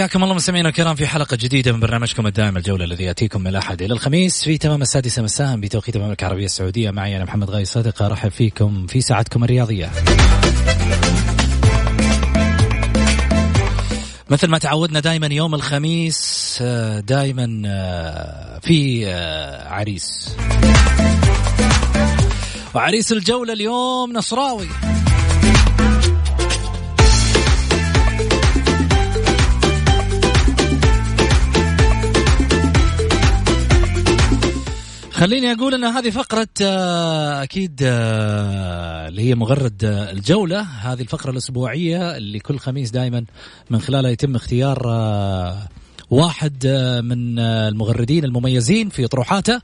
حياكم الله مستمعينا الكرام في حلقة جديدة من برنامجكم الدائم الجولة الذي يأتيكم من الأحد إلى الخميس في تمام السادسة مساء بتوقيت المملكة العربية السعودية. معي أنا محمد غاي صدقة أرحب فيكم في ساعتكم الرياضية. مثل ما تعودنا دائما يوم الخميس آه، دائما آه، في آه، عريس. وعريس الجولة اليوم نصراوي. خليني أقول إن هذه فقرة آه، أكيد آه، اللي هي مغرد آه، الجولة هذه الفقرة الأسبوعية اللي كل خميس دائما من خلالها يتم اختيار واحد من المغردين المميزين في اطروحاته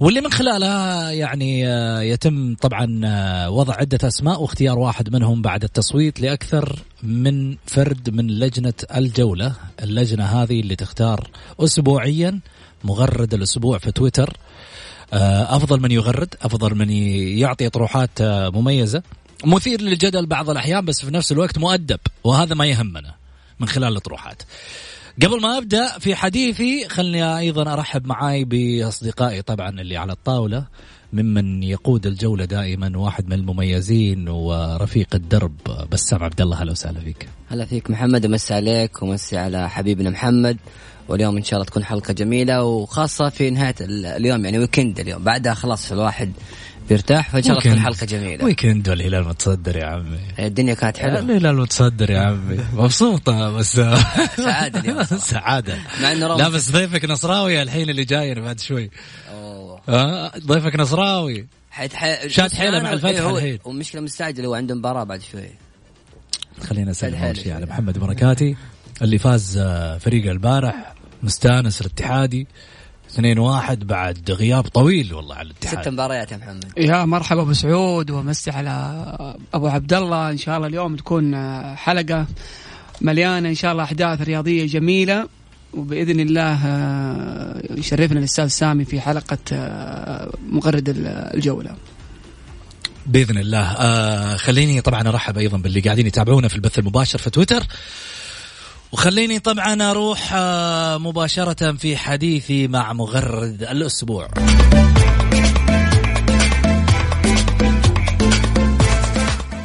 واللي من خلالها يعني يتم طبعا وضع عدة أسماء واختيار واحد منهم بعد التصويت لأكثر من فرد من لجنة الجولة. اللجنة هذه اللي تختار أسبوعيا مغرد الأسبوع في تويتر. آه، أفضل من يغرد أفضل من يعطي أطروحات آه، مميزة. مثير للجدل بعض الأحيان بس في نفس الوقت مؤدب وهذا ما يهمنا من خلال الأطروحات قبل ما أبدأ في حديثي خلني أيضا أرحب معاي بأصدقائي طبعا اللي على الطاولة ممن يقود الجولة دائما واحد من المميزين ورفيق الدرب بسام عبد الله أهلا وسهلا فيك. هلا فيك محمد ومسي عليك ومسي على حبيبنا محمد واليوم إن شاء الله تكون حلقة جميلة وخاصة في نهاية ال- اليوم يعني weekend اليوم بعدها خلاص الواحد بيرتاح فإن شاء الله تكون. حلقه جميلة weekend والهلال متصدر يا عمي. الدنيا كانت حلوة الهلال متصدر يا عمي مبسوطة بس سعادة اليوم. سعادة مع إنه لا بس ضيفك نصراوي الحين اللي جاي بعد شوي أوه. آه، ضيفك نصراوي ح... شاد حيله مع الفتح الحين. ومشكله مستعجل هو عنده مباراة بعد شوي خلينا نسلم أول شيء. على محمد بركاتي اللي فاز آه، فريق البارح مستانس الاتحادي 2-1 بعد غياب طويل والله على ست الاتحاد مباريات يا محمد. يا مرحبا أبو سعود ومسي على أبو عبد الله إن شاء الله اليوم تكون حلقة مليانة. إن شاء الله أحداث رياضية جميلة. وبإذن الله يشرفنا الأستاذ سامي في حلقة مغرد الجولة. بإذن الله. آه خليني طبعا أرحب أيضا باللي قاعدين يتابعونا في البث المباشر في تويتر. وخليني طبعا أروح آه مباشرة في حديثي مع مغرد الأسبوع.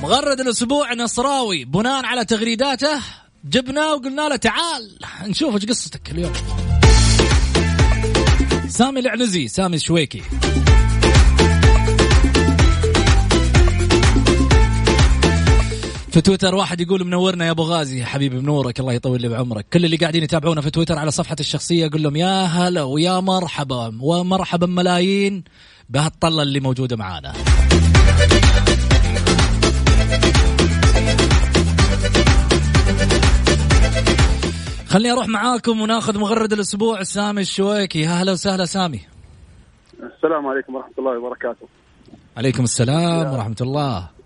مغرد الأسبوع نصراوي بناء على تغريداته جبناه وقلنا له تعال نشوف إيش قصتك اليوم. سامي العنزي سامي الشويكي. في تويتر واحد يقول منورنا يا أبو غازي. حبيبي منورك الله يطول لي بعمرك. كل اللي قاعدين يتابعونا في تويتر على صفحة الشخصية أقول لهم يا هلا ويا مرحبا ومرحبا ملايين بهالطلة اللي موجودة معانا. خليني أروح معاكم وناخذ مغرد الأسبوع سامي الشويكي. يا هلا وسهلا سامي. السلام عليكم ورحمة الله وبركاته. عليكم السلام ورحمة الله.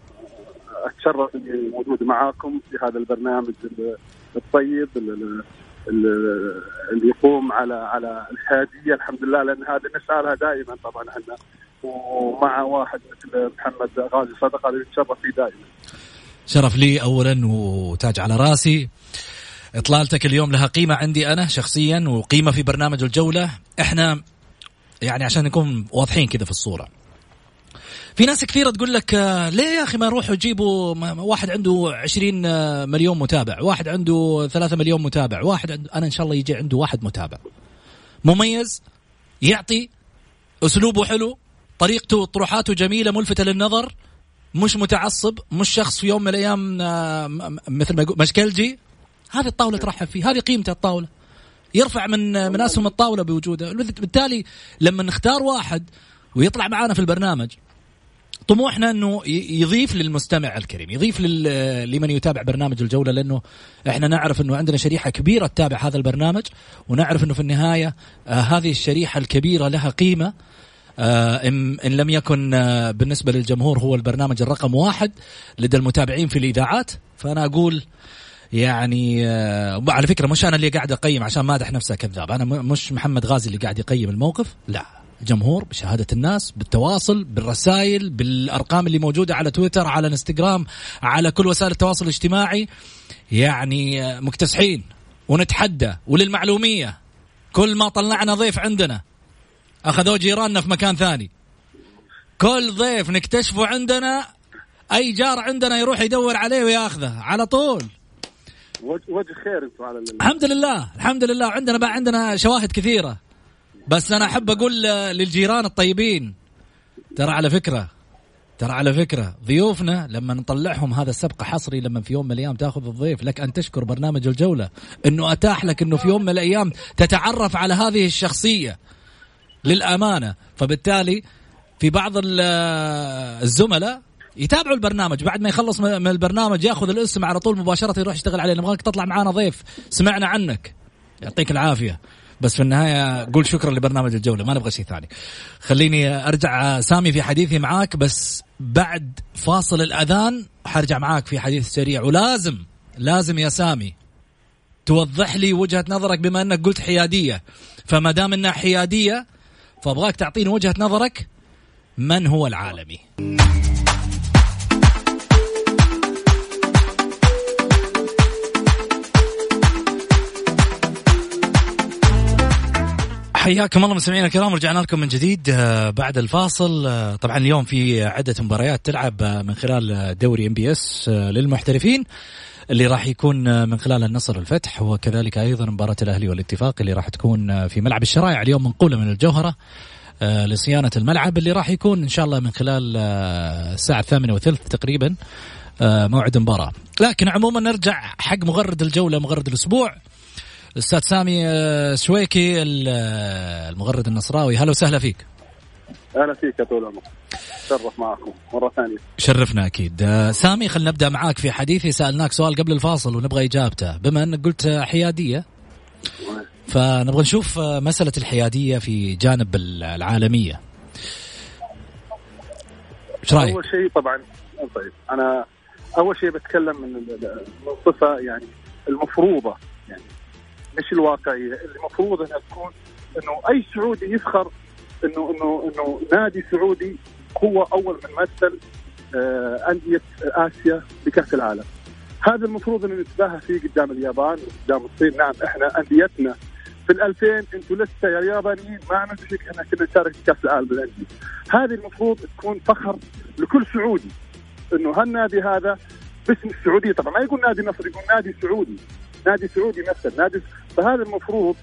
أتشرف إني موجود معاكم في هذا البرنامج ال- الطيب ال- ال- ال- اللي يقوم على على الحيادية الحمد لله لأن هذا نسعى لها دائما طبعا إحنا. ومع واحد مثل محمد غازي صدقة اللي نتشرف فيه دائما. شرف لي اولا وتاج على راسي. إطلالتك اليوم لها قيمة عندي أنا شخصيا وقيمة في برنامج الجولة. إحنا يعني عشان نكون واضحين كذا في الصورة. في ناس كثيرة تقول لك آه، ليه يا أخي ما يروحوا يجيبوا واحد عنده 20 آه، مليون متابع واحد عنده 3 مليون متابع واحد عنده أنا إن شاء الله يجي عنده واحد متابع. مميز يعطي أسلوبه حلو طريقته طروحاته جميلة ملفتة للنظر مش متعصب مش شخص في يوم من الأيام آه، مثل ما يقول مشكلجي. هذه الطاولة ترحب فيه هذه قيمة الطاولة. يرفع من من أسهم الطاولة بوجوده. بالتالي لما نختار واحد ويطلع معنا في البرنامج طموحنا إنه يضيف للمستمع الكريم يضيف لمن يتابع برنامج الجولة لأنه إحنا نعرف إنه عندنا شريحة كبيرة تتابع هذا البرنامج ونعرف إنه في النهاية آه هذه الشريحة الكبيرة لها قيمة. آه إن, إن لم يكن آه بالنسبة للجمهور هو البرنامج الرقم واحد لدى المتابعين في الإذاعات فأنا أقول يعني آه على فكرة مش أنا اللي قاعد أقيم عشان ما أدح نفسه كذاب أنا مش محمد غازي اللي قاعد يقيم الموقف لا. الجمهور بشهادة الناس بالتواصل بالرسائل بالأرقام اللي موجودة على تويتر على إنستغرام على كل وسائل التواصل الاجتماعي. يعني آه، مكتسحين ونتحدى وللمعلومية. كل ما طلعنا ضيف عندنا أخذوه جيراننا في مكان ثاني. كل ضيف نكتشفه عندنا أي جار عندنا يروح يدور عليه وياخذه على طول. وجه خير أنتم على الحمد لله الحمد لله. عندنا بقى عندنا شواهد كثيرة. بس أنا أحب أقول للجيران الطيبين ترى على فكرة ترى على فكرة ضيوفنا لما نطلعهم هذا السبق حصري لما في يوم من الأيام تأخذ الضيف لك أن تشكر برنامج الجولة إنه أتاح لك إنه في يوم من الأيام تتعرف على هذه الشخصية للأمانة. فبالتالي في بعض الزملاء يتابعوا البرنامج بعد ما يخلص من البرنامج يأخذ الاسم على طول مباشرة يروح يشتغل عليه. نبغاك تطلع معنا ضيف سمعنا عنك. يعطيك العافية. بس في النهاية قول شكرا لبرنامج الجولة ما نبغى شيء ثاني. خليني أرجع سامي في حديثي معاك بس بعد فاصل الأذان حرجع معاك في حديث سريع. ولازم لازم يا سامي توضح لي وجهة نظرك بما أنك قلت حيادية. فما دام إنها حيادية فأبغاك تعطيني وجهة نظرك من هو العالمي؟ حياكم الله مستمعينا الكرام رجعنا لكم من جديد آه، بعد الفاصل. آه، طبعا اليوم في عدة مباريات تلعب آه، من خلال دوري MBS للمحترفين اللي راح يكون من خلال النصر الفتح وكذلك أيضا مباراة الأهلي والاتفاق اللي راح تكون في ملعب الشرايع اليوم منقولة من الجوهرة لصيانة الملعب اللي راح يكون إن شاء الله من خلال الساعة الثامنة وثلث تقريبا موعد المباراه لكن عموما نرجع حق مغرد الجولة مغرد الأسبوع. الاستاذ سامي آه، سويكي آه، المغرد النصراوي. هلا وسهلا فيك. أهلا فيك يا طول العمر. شرف معكم. مرة ثانية. شرفنا أكيد. آه، سامي خلينا نبدأ معاك في حديثي. سألناك سؤال قبل الفاصل ونبغى إجابته. بما أنك قلت حيادية فنبغى نشوف مسألة الحيادية في جانب العالمية. إيش رأيك؟ أول شيء طبعا طيب أنا أول شيء بتكلم من الصفه يعني المفروضة. مش الواقعيه اللي المفروض انها تكون إنه أي سعودي يفخر إنه إنه إنه نادي سعودي هو أول من مثل آه أندية آسيا بكأس العالم. هذا المفروض إنه نتباهى فيه قدام اليابان وقدام الصين، نعم إحنا أنديتنا. في ال 2000 أنتم لسه يا اليابانيين ما عملتوا شيء إحنا كنا نشارك في كأس العالم بالأندية. هذه المفروض تكون فخر لكل سعودي إنه هالنادي هذا باسم السعودية. طبعا ما يقول نادي نصر يقول نادي سعودي. نادي سعودي مثلا نادي فهذا المفروض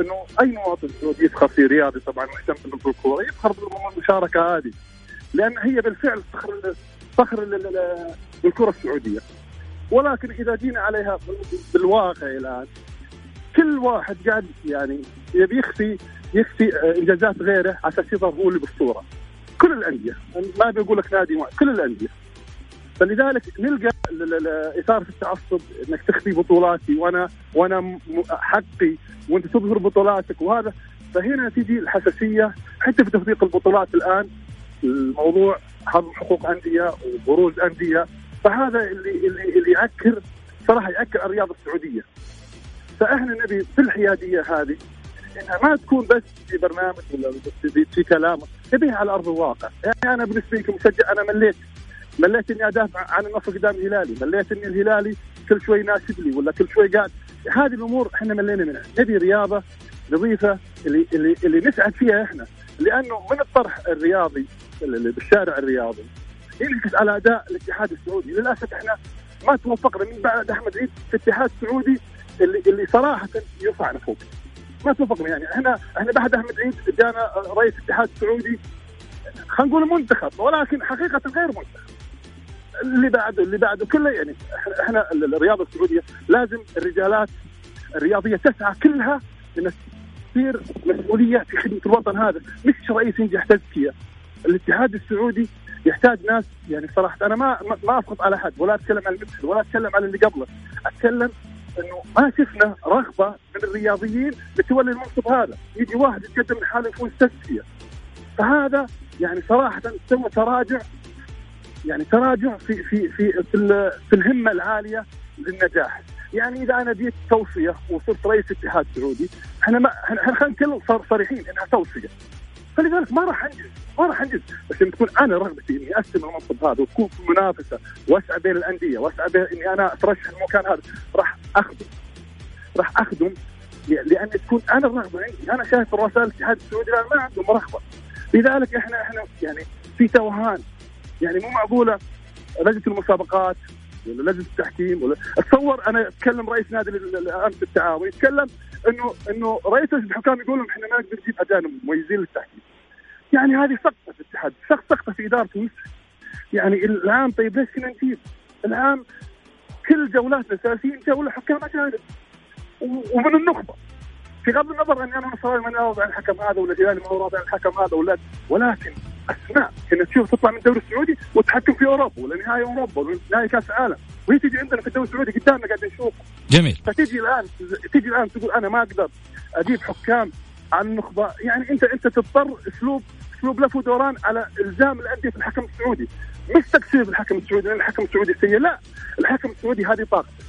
إنه أي مواطن سعودي يفخر في رياضي طبعا مهتم بالكوره يفخر بالمشاركة هذه لأن هي بالفعل فخر فخر للكره السعودية. ولكن إذا جينا عليها بالواقع الآن كل واحد قاعد يعني يبي يخفي يخفي إنجازات غيره عشان يظهر هو اللي بالصورة. كل الأندية ما بيقول لك نادي كل الأندية. فلذلك نلقى إثارة التعصب إنك تخفي بطولاتي وأنا وأنا حقي وأنت تظهر بطولاتك وهذا. فهنا تجي الحساسية حتى في تفريق البطولات الآن. الموضوع حظ حقوق أندية وبروز أندية. فهذا اللي اللي اللي يعكر صراحة يعكر الرياضة السعودية. فإحنا نبي في الحيادية هذه إنها ما تكون بس في برنامج ولا في كلام. نبيها على أرض الواقع. يعني أنا بالنسبة لي كمشجع أنا مليت مليت اني أدافع عن النصر قدام الهلالي مليت اني الهلالي كل شوي يناسب لي ولا كل شوي قاعد. هذه الأمور إحنا ملينا منها. نبي رياضة نظيفة اللي اللي اللي نسعد فيها إحنا. لأنه من الطرح الرياضي بالشارع الرياضي ينعكس على أداء الاتحاد السعودي. للأسف إحنا ما توفقنا من بعد أحمد عيد في الاتحاد السعودي اللي اللي صراحة يرفعنا فوق ما توفقنا يعني. إحنا إحنا بعد أحمد عيد جانا رئيس الاتحاد السعودي خلينا نقول منتخب ولكن حقيقة غير منتخب. اللي بعده اللي بعده كله يعني إحنا الرياضة السعودية لازم الرجالات الرياضية تسعى كلها إنها تصير مسؤولية في خدمة الوطن هذا. مش رئيس ينجح تزكيه الاتحاد السعودي يحتاج ناس يعني صراحة أنا ما ما أسقط على حد ولا أتكلم عن المثل ولا أتكلم عن اللي قبله. أتكلم إنه ما شفنا رغبة من الرياضيين لتولي المنصب هذا. يجي واحد يتقدم لحاله يفوز تزكيه فهذا يعني صراحة سوى تراجع يعني تراجع في في في في, في الهمة العالية للنجاح. يعني إذا أنا جيت توصية وصرت رئيس اتحاد سعودي إحنا ما إحنا خلينا نكون صريحين إنها توصية. فلذلك ما راح أنجز ما راح أنجز. بس ان تكون أنا رغبتي إني استلم المنصب هذا وتكون في منافسة وأسعى بين الأندية وأسعى بين إني أنا أترشح المكان هذا راح أخدم. راح أخدم لأن تكون أنا الرغبه عندي أنا شايف رؤساء الاتحاد السعودي ما عندهم رغبة. لذلك إحنا إحنا يعني في توهان. يعني مو معقولة لجنة المسابقات ولا لجنة التحكيم ولا أتصور أنا أتكلم رئيس نادي امس التعاون يتكلم انه إنه رئيس لجنه الحكام يقول إحنا ما نقدر نجيب اجانب مميزين للتحكيم. يعني هذه سقطه في الاتحاد سقطه في ادارته يعني العام طيب ليش كنا نجيب؟ العام كل جولاتنا 30 جولة حكام أجانب. ومن النخبة. في غض النظر اني أنا صراحة ماني راضي عن الحكم هذا ولا هلالي ما هو راضي عن الحكم هذا ولا ولكن أسماء. كنا تشوف تطلع من الدوري السعودي وتحكم في أوروبا ولا نهائي أوروبا ولا نهائي كأس العالم. وهي تجي عندنا في الدوري السعودي قدامنا قاعد نشوف. جميل. فتجي الآن تجي الآن تقول أنا ما أقدر أجيب حكام عن النخبه يعني أنت أنت تضطر أسلوب أسلوب لف ودوران على إلزام الأندية في الحكم السعودي. مش تقصير الحكم السعودي لأن الحكم السعودي سيء. لا الحكم السعودي هذه طاقته.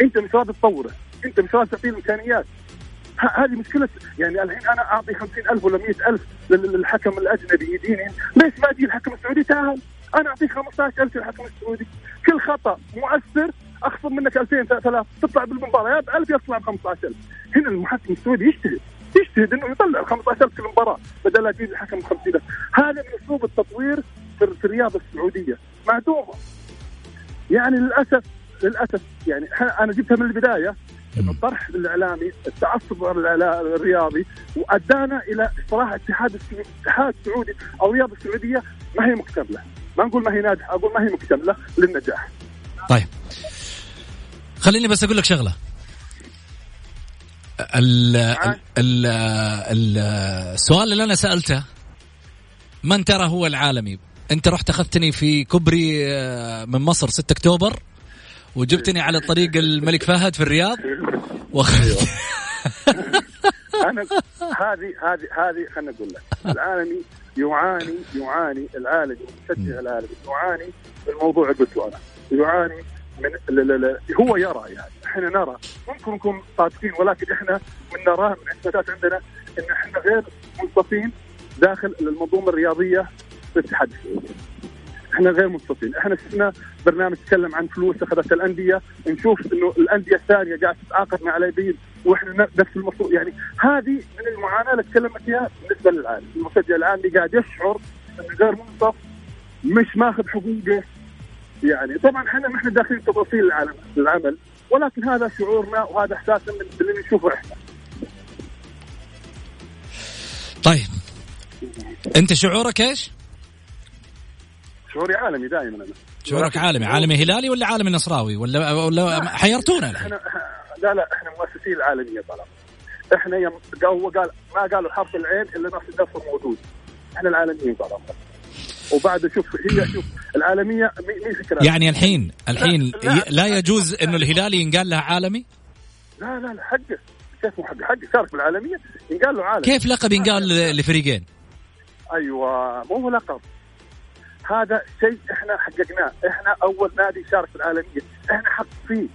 أنت مش راضي تطوره. أنت مش راضي تعطيه الإمكانيات. هذه مشكلة. يعني الحين أنا أعطي 50000 ولا 100000 للحكم الأجنبي يديني ليش ما أجي الحكم السعودي؟ تعال. أنا أعطيك 15000 للحكم السعودي. كل خطأ مؤثر أخصم منك 2000 3000 تطلع بالمباراه يا ب 1000 يطلع ب 15000 هنا المحكم السعودي يجتهد يجتهد إنه يطلع ال 15000 كل مباراة بدل لا تجيب الحكم 50000 هذا من أسلوب التطوير في الرياضة السعودية. معدومه يعني للاسف للأسف يعني أنا جبتها من البداية. انه الطرح الإعلامي التعصب الرياضي وأدانا إلى صراحة اتحاد الاتحاد السعودي أو الرياضه السعودية ما هي مكتملة. ما نقول ما هي ناجحة أقول ما هي مكتملة للنجاح. طيب. خليني بس أقول لك شغلة. ال ال ال السؤال اللي أنا سألته من ترى هو العالمي؟ أنت رحت أخذتني في كوبري آه، من مصر 6 أكتوبر. وجبتني على طريق الملك فهد في الرياض. واخذت أنا هذه هذه هذه خليني أقول لك. العالمي يعاني يعاني العالمي المشجع العالمي يعاني من موضوع قلته أنا. يعاني من لا لا لا هو يرى يعني. إحنا نرى. ممكن نكون صادقين ولكن إحنا من نراه من اثباتات عندنا إن إحنا غير منصفين داخل المنظومة الرياضية في الاتحاد السعودي. إحنا غير منصفين، إحنا شفنا برنامج يتكلم عن فلوس اخذتها الأندية، نشوف إنه الأندية الثانية قاعدة تتعاقد مع لاعبين وإحنا نفس المفروض. يعني هذه من المعاناة اللي تكلمت فيها بالنسبة للعالم، المشجع العالمي قاعد يشعر إنه غير منصف مش ماخذ حقوقه. يعني طبعا إحنا ما إحنا داخلين تفاصيل العالم العمل. ولكن هذا شعورنا وهذا إحساسنا من اللي نشوفه إحنا. طيب. أنت شعورك إيش؟ شعوري عالمي دائما أنا. شعورك عالمي عالمي هلالي ولا عالمي نصراوي؟ ولا ولا حيرتونا إحنا لا لا إحنا مؤسسين العالمية طبعا إحنا يوم هو قال ما قالوا حرف العين إلا نفس الدفر موجود. إحنا العالميين طبعا وبعد شوف هي شوف العالمية مين فكرة. يعني الحين الحين لا, لا, لا يجوز إنه الهلالي ينقال له عالمي؟ لا لا لا حقه كيف مو حقه؟ حقه شارك بالعالمية ينقال له عالمي. كيف لقب ينقال لفريقين؟ أيوه مو لقب. هذا شيء إحنا حققناه. إحنا أول نادي شارك في العالمية. إحنا حق فيه.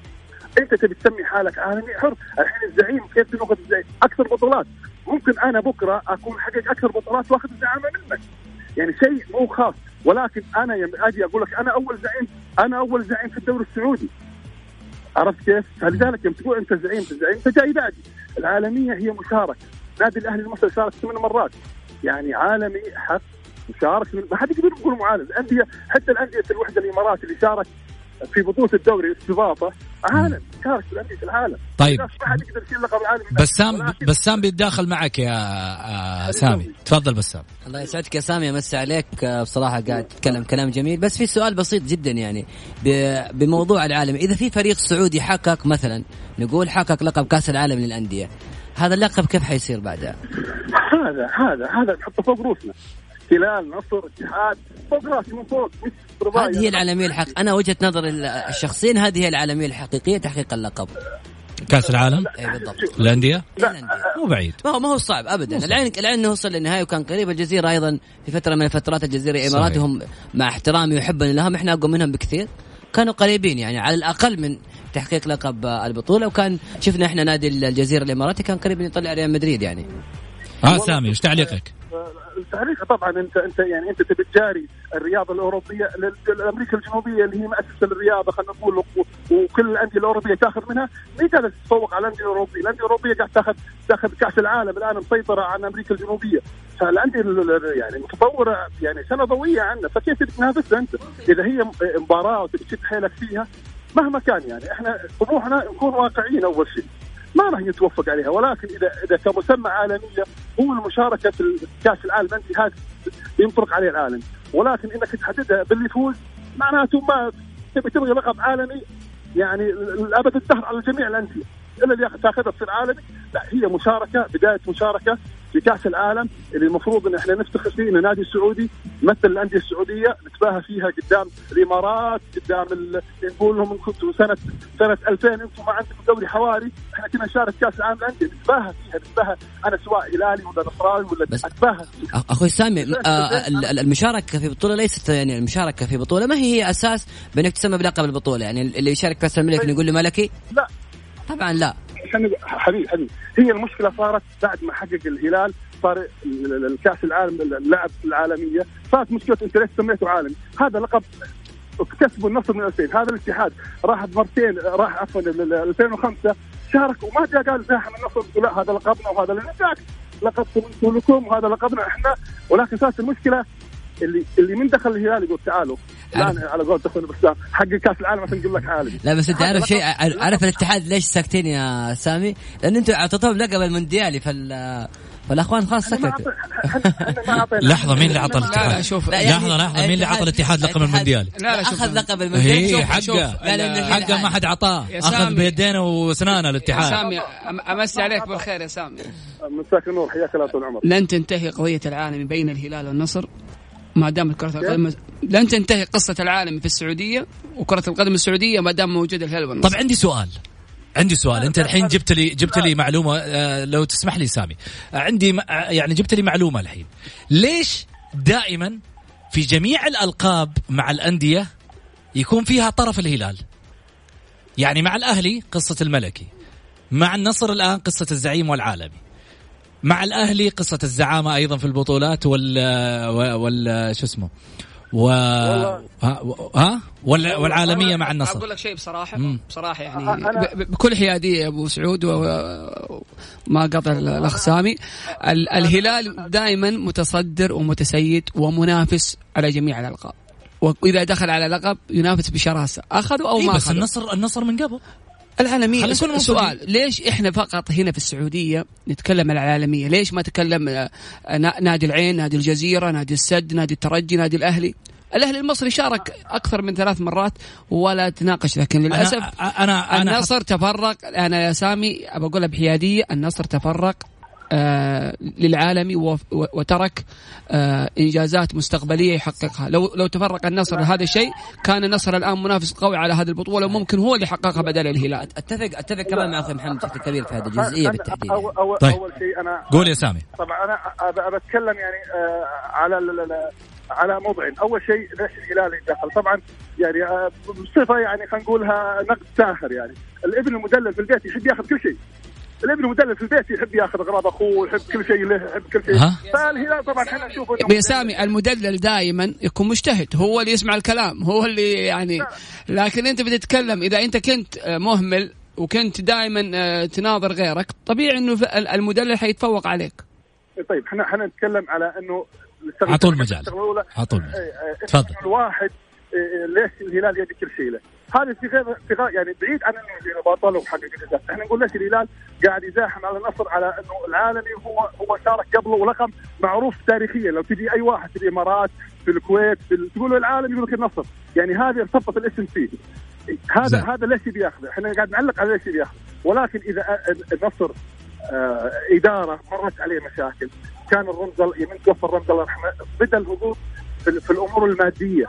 أنت تبي تسمي حالك عالمي؟ حر. الحين الزعيم كيف تاخذ الزعيم؟ أكثر بطولات. ممكن أنا بكرة أكون حقق أكثر بطولات وأخذ الزعامه منك. يعني شيء مو خاص. ولكن أنا يوم أجي أقول لك أنا أول زعيم. أنا أول زعيم في الدوري السعودي. عرفت كيف؟ فلذلك يوم تقول أنت زعيم أنت زعيم أنت جاي بعدي. العالمية هي مشاركة. نادي الأهلي المصري شارك ثمان مرات. يعني عالمي حق مشارك ما حد يقدر يقول معاند الانديه حتى الأندية الوحدة الإمارات اللي شارك في بطولة الدوري استضافه عالم. شارك في الانديه العالم. طيب. ما حد يقدر يشيل اللقب العالمي بسام بسام بيتداخل معك يا آه، سامي. تفضل بسام. الله يسعدك يا سامي أمسي عليك. آه، بصراحة قاعد تتكلم كلام جميل. بس في سؤال بسيط جدا يعني. ب- بموضوع العالم إذا في فريق سعودي حقق مثلا نقول حقق لقب كأس العالم للأندية هذا اللقب كيف حيصير بعدها؟ هذا هذا هذا نحطه فوق روسنا هلال نصر اتحاد فوق راسي من فوق. هذه هي العالميه الحق أنا وجهة نظري ال- الشخصيا هذه هي العالميه الحقيقية تحقيق اللقب. كأس العالم؟ اي بالضبط. الأندية؟ الأندية. مو بعيد. ما هو ما هو صعب ابدا. العين العين انه وصل للنهايه وكان قريب الجزيرة أيضا في فترة من الفترات الجزيرة الامارات صحيح. هم مع احترامي وحبا لهم إحنا أقوى منهم بكثير. كانوا قريبين يعني على الأقل من تحقيق لقب آه، البطولة. وكان شفنا إحنا نادي الجزيرة الإماراتي كان قريب يطلع ريال مدريد يعني. آه سامي إيش تعليقك؟ التعليق طبعا انت أنت يعني أنت تبي تجاري الرياضة الأوروبية لامريكا الجنوبية اللي هي مؤسسه للرياضه خلينا نقول وكل الأندية الأوروبية تأخذ منها ما قاعدة تتفوق على الأندية الأوروبية، الأندية الأوروبية قاعدة تاخذ تأخذ كأس العالم الآن مسيطرة عن أمريكا الجنوبية، فالأندية ال- ال- يعني متطورة يعني سنة ضوئية عنا فكيف تنافسها أنت؟ إذا هي مباراة وتبي تشد حيلك فيها مهما كان يعني إحنا طموحنا نكون واقعيين أول شيء. ما راح نتوفق عليها ولكن اذا إذا كمسمى عالمية هو المشاركة في كأس العالم انت هذا ينطلق عليه العالم ولكن إنك تحددها باللي يفوز معناته ما تبي تبغي لقب عالمي يعني الابد الدهر على جميع الأندية. إلا اللي تاخذها تصير عالمي لا هي مشاركة بداية مشاركة. في كاس العالم اللي المفروض إن إحنا نفتخر فيه ان النادي السعودي يمثل الأندية السعودية نتباهى فيها قدام الإمارات قدام نقول لهم كنتوا سنه سنة 2000 أنتم ما عندكم دوري حواري إحنا كنا نشارك كأس العالم للأندية نتباهى فيها نتباهى. أنا سواء هلالي ولا نصراوي ولا بس- أتباهى. أخوي سامي آه، ال- ال- المشاركة في بطولة ليست يعني المشاركة في بطولة ما هي هي أساس بأنك تسمى بلقب البطولة؟ يعني اللي يشارك كأس الملك نقول له ملكي؟ لا. طبعا لا. عشان حبيبي حبيبي. هي المشكلة صارت بعد ما حقق الهلال صار ال- ال- الكأس العالم اللعب العالمية. صارت مشكلة انت ليش سميته عالمي. هذا لقب اكتسبوا النصر من 2000 هذا الاتحاد. راح مرتين راح عفوا ال- ال- 2005 شارك. وما جاء قال زاحم النصر لا هذا لقبنا وهذا بالعكس لقبكم أنتم لكم وهذا لقبنا إحنا. ولكن صارت المشكلة اللي اللي من دخل الهلال يقول تعالوا. الان على قول اخونا بسام حق كأس العالم عشان نقول لك عالمي لا بس أنت عارف شيء عارف الاتحاد ليش ساكتين يا سامي؟ لأن أنتم أعطيتوهم لقب المونديالي فال فالأخوان خلاص سكتوا. لحظة مين اللي عطى لا لا الاتحاد؟ شوف لحظة لحظة مين اللي عطى الاتحاد لقب المونديالي؟ لا، لا، شوف. أخذ لقب المونديالي هي شوف- شوف، حقه حقه ما حد عطاه يا أخذ سامي. بيدينه واسنانه يا الاتحاد سامي أم- امسي عليك بالخير يا سامي مساك النور حياك الله طول العمر لن تنتهي قضية العالم بين الهلال والنصر ما دامت كرة القدم لن تنتهي قصة العالم في السعودية وكرة القدم السعودية ما دام موجود الهلال والنصر طب عندي سؤال. عندي سؤال. أنت الحين جبت لي جبت لي معلومة آه، لو تسمح لي سامي. آه، عندي آه، يعني جبت لي معلومة الحين. ليش دائما في جميع الألقاب مع الأندية يكون فيها طرف الهلال؟ يعني مع الأهلي قصة الملكي مع النصر الآن قصة الزعيم والعالمي. مع الأهلي قصة الزعامة أيضا في البطولات وال وال شو اسمه؟ و ها, ها؟ وال... والعالمية مع النصر. أقول لك شيء بصراحة مم. بصراحة يعني أنا- ب- بكل حيادية يا أبو سعود وما قطع الاخ سامي ال- الهلال دائما متصدر ومتسيد ومنافس على جميع الألقاب. وإذا دخل على لقب ينافس بشراسة أخذوا أو إيه ما بس أخذوا. النصر النصر من قبل. العالمية. خلينا نكون سؤال ليش إحنا فقط هنا في السعودية نتكلم عن العالمية؟ ليش ما تكلم آه، نا- نادي العين نادي الجزيرة نادي السد نادي الترجي نادي الأهلي؟ الأهلي المصري شارك أكثر من ثلاث مرات ولا تناقش لكن للأسف أنا أنا, أنا النصر تفرق. أنا يا سامي بقولها بحيادية النصر تفرق. للعالمي وف- و- وترك آه إنجازات مستقبلية يحققها. لو لو تفرق النصر لهذا الشيء كان النصر الآن منافس قوي على هذه البطولة وممكن هو اللي يحققها بدل الهلال. اتفق أتفق كمان مع أخوي محمد بشكل كبير في هذه الجزئية بالتحديد أول, أول, طيب. أول شيء أنا قول يا سامي. طبعا أنا أب- أبى أتكلم يعني آه، على على موضوعين أول شيء ليش الهلال يتدخل؟ طبعا يعني آه، بصفة يعني خلينا نقولها نقد ساخر يعني. الابن المدلل في البيت يحب ياخذ كل شيء. الابن المدلل في البيت يحب ياخذ أغراض أخوه يحب كل شيء له يحب كل شيء؟ فالهلال طبعا إحنا نشوف إنه يا سامي المدلل دائما يكون مجتهد هو اللي يسمع الكلام هو اللي يعني لكن أنت بتتكلم إذا أنت كنت آه، مهمل وكنت دائما آه، تناظر غيرك طبيعي إنه المدلل حيتفوق عليك. طيب إحنا إحنا نتكلم على إنه عطول مجال. عطول تفضل. الواحد ليش الهلال يدي كل شيء له؟ هذا في غير في غير يعني بعيد عن إنه بطل وحقق إحنا نقول ليش الهلال قاعد يزاحم على النصر على إنه العالمي هو هو شارك قبله ولقب معروف تاريخيا لو تجي أي واحد في الإمارات في الكويت في تقول العالمي يقول لك النصر، يعني هذه ارتبط الاسم فيه. هذا زي. هذا ليش بياخذه؟ إحنا قاعد نعلق على ليش بياخذه، ولكن إذا النصر آه إدارة مرت عليه مشاكل، كان الرمز يمين توفى الرمز الله يرحمه بدا الهبوط في, في الأمور المادية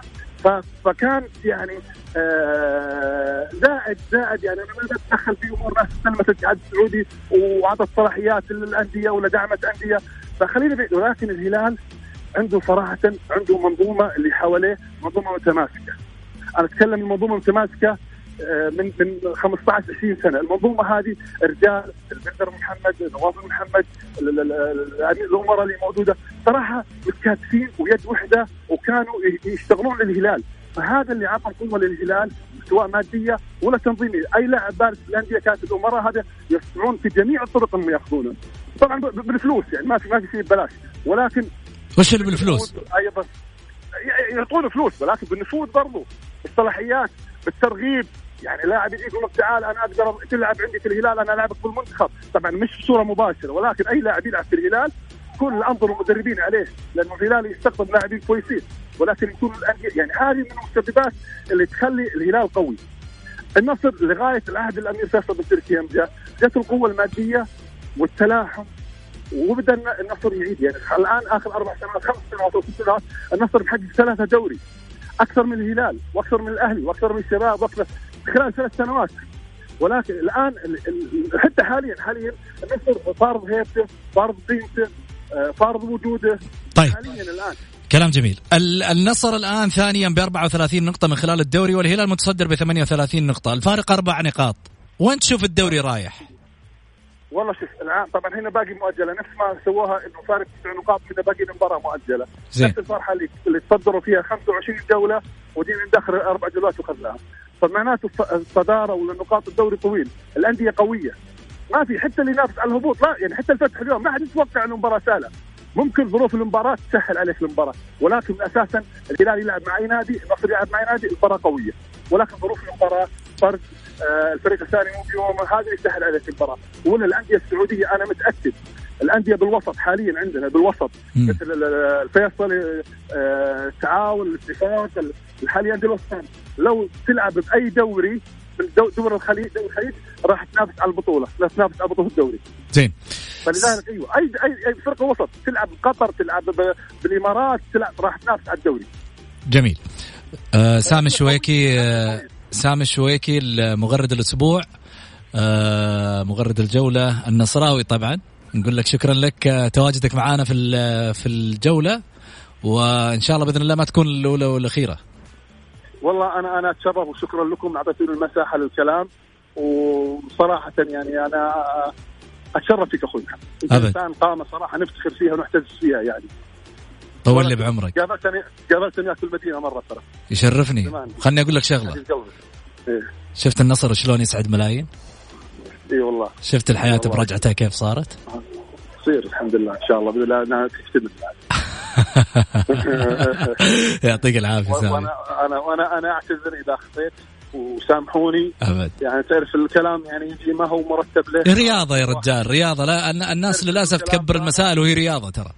فكان يعني آه زائد زائد يعني أنا ما اتدخل في أمور ناس استلمت الاتحاد السعودي واعطت صلاحيات للأندية ولا دعمت أندية فخلينا ولكن الهلال عنده صراحة عنده منظومة اللي حواليه منظومة متماسكة. أنا أتكلم المنظومه المتماسكه آه، من من 15 20 سنة، المنظومة هذه رجال البندر محمد، نواف محمد، الامراء اللي موجودة، صراحة متكاتفين ويد وحدة وكانوا يشتغلون للهلال، فهذا اللي عطى قوه للهلال سواء مادية ولا تنظيمية، أي لاعب بارز في الأندية كانت الامراء هذا يسعون في جميع الطرق انهم ياخذونه. طبعا بالفلوس يعني ما في ما في شيء ببلاش، ولكن وش اللي بالفلوس؟ أيضا. يعطون فلوس ولكن بالنفوذ برضو. الصلاحيات بالترغيب يعني لاعب يجيك يقول لك تعال أنا أقدر تلعب عندي في الهلال أنا ألعبك في المنتخب. طبعا مش بصورة مباشرة ولكن أي لاعب يلعب في الهلال كل الانظمه مدربين عليه لأنه الهلال يستقطب لاعبين كويسين. ولكن يكون يعني هذه من المسببات اللي تخلي الهلال قوي. النصر لغاية العهد الامير فيصل بن تركي جاء جت القوة المادية والتلاحم وبدأ النصر يعيد. يعني الآن آخر أربع سنوات خمس سنوات أو ست سنوات النصر محقق ثلاثة دوري. أكثر من الهلال وأكثر من الأهلي وأكثر من الشباب وأكثر خلال ثلاث سنوات. ولكن الآن حتى حاليا حاليا النصر فارض هيبته فارض قيمته آه، فارض وجوده. طيب. حاليا الآن. كلام جميل. النصر الآن ثانيا ب 34 نقطة من خلال الدوري والهلال متصدر ب 38 نقطة. الفارق أربع نقاط. وين تشوف الدوري رايح؟ والله شوف الان طبعا هنا باقي مؤجلة. نفس ما سووها إنه فارق تسع نقاط هنا باقي المباراه مؤجلة. زي. نفس الفرحة اللي اللي تصدروا فيها 25 جوله ودي ندخل أربع جولات وخذناها فمعناته الصدارة ولا نقاط الدوري طويل. الأندية قوية. ما في حتى اللي ينافس على الهبوط لا يعني حتى الفتح اليوم ما حد يتوقع إنه المباراه سهلة. ممكن ظروف المباراة تسهل عليك المباراة. ولكن أساسا الهلال يلعب مع أي نادي النصر يلعب مع أي نادي المباراه قوية. ولكن ظروف المباراة فرق الفريق الثاني مو بيوم هذا يسهل عليك المباراه ولا الأندية السعودية أنا متأكد الأندية بالوسط حاليا عندنا بالوسط مثل الفيصل آه التعاون الاتفاق حاليا الوسط. لو تلعب بأي دوري دور الخليج دور الخليج راح تنافس على البطولة لا تنافس على بطولة الدوري. زين. فلذلك أيوه اي اي, أي فرقة وسط تلعب بقطر تلعب بالإمارات تلعب راح تنافس على الدوري. جميل. آه سامي الشويكي آه سامي الشويكي مغرد الأسبوع آه مغرد الجولة النصراوي طبعا. نقول لك شكرا لك آه، تواجدك معنا في في الجولة. وإن شاء الله بإذن الله ما تكون الأولى والأخيرة. والله أنا أنا أتشرف وشكرا لكم أعطيتوني المساحة للكلام. وصراحه يعني أنا أتشرف فيك أخوي محمد. إنسان قامه صراحة نفتخر فيها ونحتز فيها يعني. طول لي بعمرك. قابلتني قابلتني في المدينة مرة ترى. يشرفني. خلني أقول لك شغلة. إيه؟ شفت النصر شلون يسعد ملايين؟ إي والله. شفت الحياة برجعتها كيف صارت؟ تصير الحمد لله إن شاء الله. بإذن الله إنها تكتمل. يعطيك العافية سامي. وأنا أنا وأنا أنا أعتذر إذا أخطيت وسامحوني. أبد. يعني تعرف الكلام يعني يجي ما هو مرتب له. رياضة يا رجال رياضة. لا الناس للأسف تكبر المسائل وهي رياضة ترى.